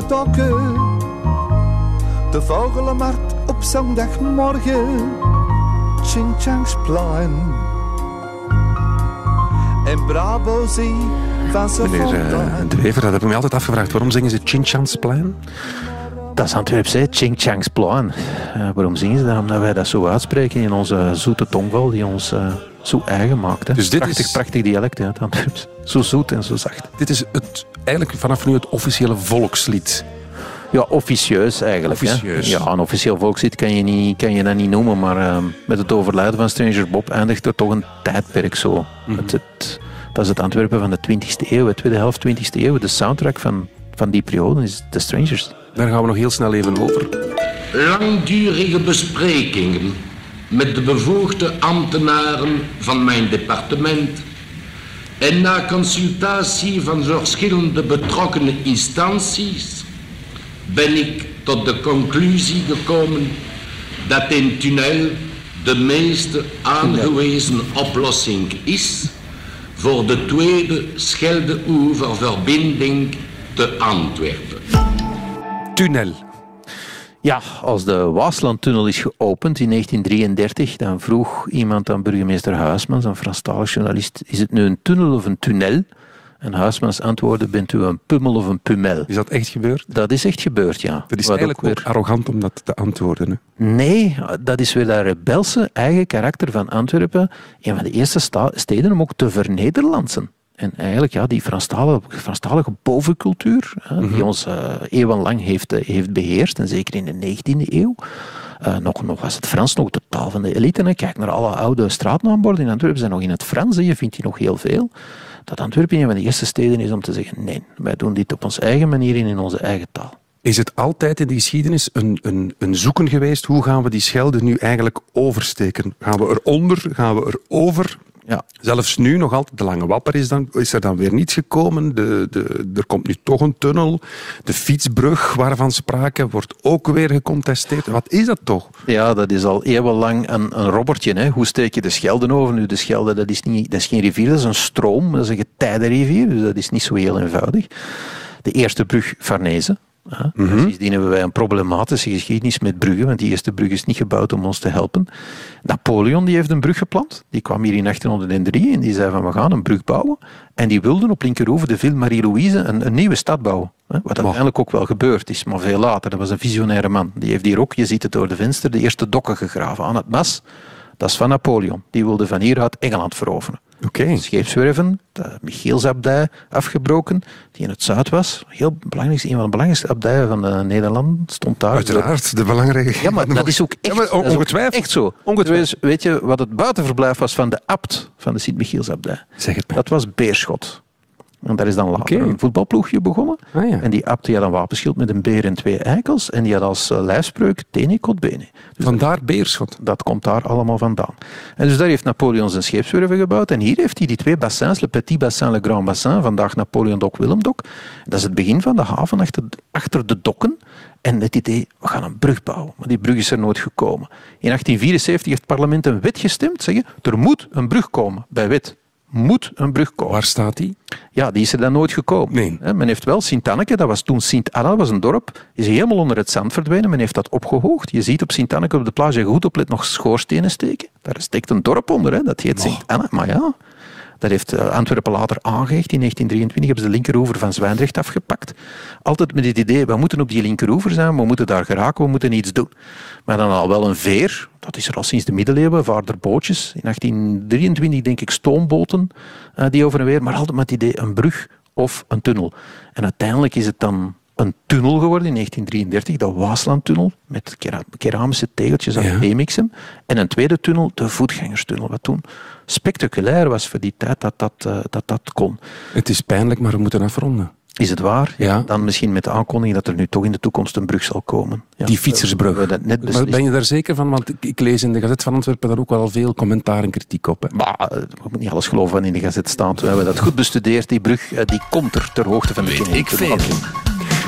De dokken, de vogelenmarkt op zondagmorgen, Chinchansplein. En Brabo Zee van zijn Meneer fontein. De Wever, dat heb ik me altijd afgevraagd. Waarom zingen ze Chinchansplein? Dat is Antwerps, hè? Ching Chang's Plan. Eh, waarom zingen ze dat? Omdat wij dat zo uitspreken in onze zoete tongval, die ons eh, zo eigen maakt. Hè? Dus dit prachtig, is- prachtig dialect, hè, Antwerps. Zo zoet en zo zacht. Dit is het, eigenlijk vanaf nu het officiële volkslied. Ja, officieus eigenlijk. hè. Officieus. Ja, een officieel volkslied kan je, niet, kan je dat niet noemen, maar eh, met het overlijden van Stranger Bob eindigt er toch een tijdperk zo. Mhm. het, het- dat is het Antwerpen van de 20e eeuw, de tweede helft 20e eeuw. De soundtrack van, van die periode is The Strangers. Daar gaan we nog heel snel even over. Langdurige besprekingen met de bevoegde ambtenaren van mijn departement en na consultatie van verschillende betrokkenen instanties ben ik tot de conclusie gekomen dat een tunnel de meest aangewezen oplossing is voor de tweede Schelde-oeververbinding te Antwerpen. Tunnel. Ja, als de Waaslandtunnel is geopend in 1933, dan vroeg iemand aan burgemeester Huismans, een Franstalig journalist, is het nu een tunnel of een tunnel? En Huismans antwoordde, bent u een pummel of een pummel? Is dat echt gebeurd? Dat is echt gebeurd, ja. Dat is Wat eigenlijk ook arrogant om dat te antwoorden. Hè? Nee, dat is weer dat rebelse eigen karakter van Antwerpen. Een van de eerste steden om ook te vernederlandsen. En eigenlijk ja, die Franstalige, Franstalige bovencultuur, hè, die ons eh, eeuwenlang heeft, eh, heeft beheerst, en zeker in de 19e eeuw. eh, nog, nog was het Frans nog de taal van de elite. Hè. Kijk naar alle oude straatnaamborden in Antwerpen, zijn nog in het Frans. hè. Je vindt die nog heel veel. Dat Antwerpen een van de eerste steden is om te zeggen, nee, wij doen dit op onze eigen manier en in onze eigen taal. Is het altijd in die geschiedenis een, een, een zoeken geweest? Hoe gaan we die Schelde nu eigenlijk oversteken? Gaan we eronder? Gaan we erover? Ja. Zelfs nu nog altijd, de Lange Wapper is, dan, is er dan weer niets gekomen. De, de, er komt nu toch een tunnel. De fietsbrug waarvan sprake wordt ook weer gecontesteerd. Wat is dat toch? Ja, dat is al eeuwenlang een, een robbertje. Hè. Hoe steek je de Schelde over? Nu, de Schelde dat is, niet, dat is geen rivier, dat is een stroom. Dat is een getijdenrivier, dus dat is niet zo heel eenvoudig. De eerste brug Farnese. Hè. Sindsdien hebben wij een problematische geschiedenis met bruggen, want die eerste brug is niet gebouwd om ons te helpen. Napoleon die heeft een brug gepland. Die kwam hier in 1803 en die zei van we gaan een brug bouwen. En die wilden op Linkeroever de Ville Marie-Louise een, een nieuwe stad bouwen. Hè, Wat uiteindelijk ook wel gebeurd is, maar veel later. Dat was een visionaire man. Die heeft hier ook, je ziet het door de venster, de eerste dokken gegraven aan het Mas. Dat is van Napoleon. Die wilde van hieruit Engeland veroveren. Oké. Scheepswerven, de Michielsabdij afgebroken, die in het zuid was. Heel belangrijk, een van de belangrijkste abdijen van de Nederlanden stond daar. Uiteraard, de belangrijke. Ja, maar dat is ook echt, Ja, maar ook ongetwijfeld. echt zo. Ongetwijfeld. Dus weet je wat het buitenverblijf was van de abt van de Sint-Michielsabdij? Zeg het maar. Dat was Beerschot. En daar is dan later een voetbalploegje begonnen. Ah, ja. En die abt die had een wapenschild met een beer en twee eikels. En die had als eh, lijfspreuk tene kot bene. Dus Vandaar Beerschot. dat komt daar allemaal vandaan. En dus daar heeft Napoleon zijn scheepswerven gebouwd. En hier heeft hij die twee bassins, le Petit Bassin, le Grand Bassin, vandaag Napoleon Dok, Willem Dok. Dat is het begin van de haven achter, achter de dokken. En het idee, we gaan een brug bouwen. Maar die brug is er nooit gekomen. In 1874 heeft het parlement een wet gestemd, zeggen, er moet een brug komen, bij wet. Moet een brug komen. Waar staat die? Ja, die is er dan nooit gekomen. Nee. Men heeft wel Sint-Anneke, dat was toen Sint-Anna, dat was een dorp, is helemaal onder het zand verdwenen. Men heeft dat opgehoogd. Je ziet op Sint-Anneke op de plage goed oplet nog schoorstenen steken. Daar steekt een dorp onder, hè. dat heet Sint-Anna. Maar ja, dat heeft eh, Antwerpen later aangehecht. In 1923 hebben ze de linkeroever van Zwijndrecht afgepakt. Altijd met het idee, we moeten op die linkeroever zijn, we moeten daar geraken, we moeten iets doen. Maar dan al wel een veer, dat is er al sinds de middeleeuwen, vaarder bootjes. In 1823 denk ik stoomboten eh, die over en weer, maar altijd met het idee een brug of een tunnel. En uiteindelijk is het dan een tunnel geworden in 1933, de Waaslandtunnel, met kera- keramische tegeltjes uit Ja. Emixem. En een tweede tunnel, de voetgangerstunnel, wat toen spectaculair was voor die tijd dat dat, eh, dat, dat kon. Het is pijnlijk, maar we moeten afronden. Is het waar? Ja. Dan misschien met de aankondiging dat er nu toch in de toekomst een brug zal komen. Ja, Die fietsersbrug. we hebben dat net Maar ben je daar zeker van? Want ik, ik lees in de Gazet van Antwerpen daar ook wel veel commentaar en kritiek op. Hè. Maar eh, we moeten niet alles geloven wat in de gazet staat. We hebben dat goed bestudeerd. Die brug eh, die komt er ter hoogte van de Weet Kennedy ik veel.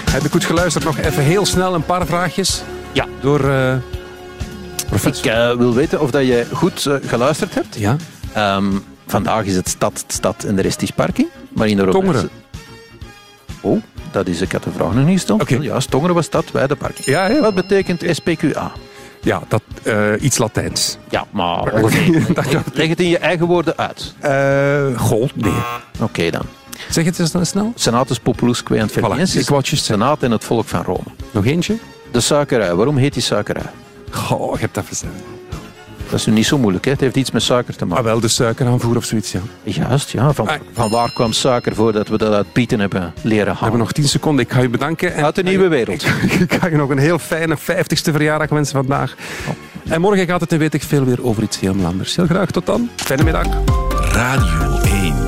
Heb ik goed geluisterd? Nog even heel snel een paar vraagjes. Ja. Door professor. Ik eh, wil weten of dat je goed eh, geluisterd hebt. Ja. Ehm, vandaag is het stad, stad en de rest is parking. Maar in de Tongeren. Oh, dat is, ik had de vraag nog niet gesteld. Oké. Ja, Tongeren was stad, wij de parking. Ja, ja. Wat betekent SPQA? Ja, dat, eh, iets Latijns. Ja, maar ongeveer. Leg het in je eigen woorden uit. Eh goh, nee. Oké dan. Zeg het eens dan snel. Senatus Populusque et Voilà, ik. Senaat en het volk van Rome. Nog eentje? De suikerij. Waarom heet die suikerij? Goh, je hebt dat verzet. Dat is nu niet zo moeilijk. Hè? Het heeft iets met suiker te Ah, maken. wel de suikeraanvoer of zoiets, ja. Juist, ja. Van, Ah. van waar kwam suiker voordat we dat uit Pieten hebben leren We halen? hebben nog 10 seconden. Ik ga je bedanken. En Uit de nieuwe wereld. Ik ga je nog een heel fijne 50ste verjaardag wensen vandaag. En morgen gaat het, en weet ik veel, weer over iets helemaal anders. Heel graag, tot dan. Fijne middag. Radio 1.